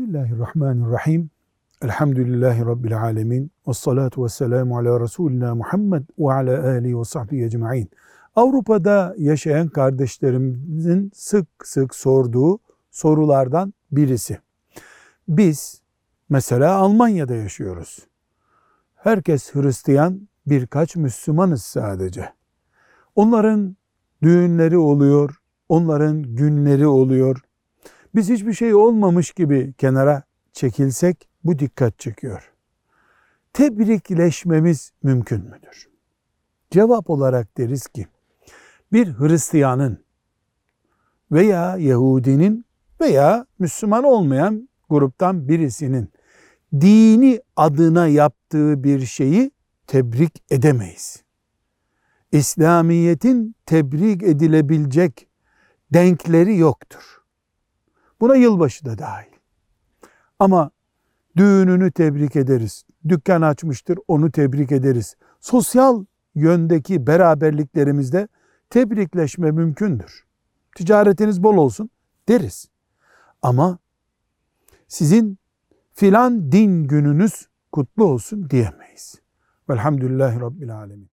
Bismillahirrahmanirrahim. Elhamdülillahi Rabbil alemin. Ve salatu ve selamu ala Resulina Muhammed ve ala alihi ve sahbihi ecma'in. Avrupa'da yaşayan kardeşlerimizin sık sık sorduğu sorulardan birisi. Biz mesela Almanya'da yaşıyoruz. Herkes Hristiyan, birkaç Müslümanız sadece. Onların düğünleri oluyor, onların günleri oluyor. Biz hiçbir şey olmamış gibi kenara çekilsek bu dikkat çekiyor. Tebrikleşmemiz mümkün müdür? Cevap olarak deriz ki bir Hristiyanın veya Yahudinin veya Müslüman olmayan gruptan birisinin dini adına yaptığı bir şeyi tebrik edemeyiz. İslamiyet'in tebrik edilebilecek denkleri yoktur. Buna yılbaşı da dahil. Ama düğününü tebrik ederiz. Dükkan açmıştır onu tebrik ederiz. Sosyal yöndeki beraberliklerimizde tebrikleşme mümkündür. Ticaretiniz bol olsun deriz. Ama sizin filan din gününüz kutlu olsun diyemeyiz. Velhamdülillahi Rabbil Alemin.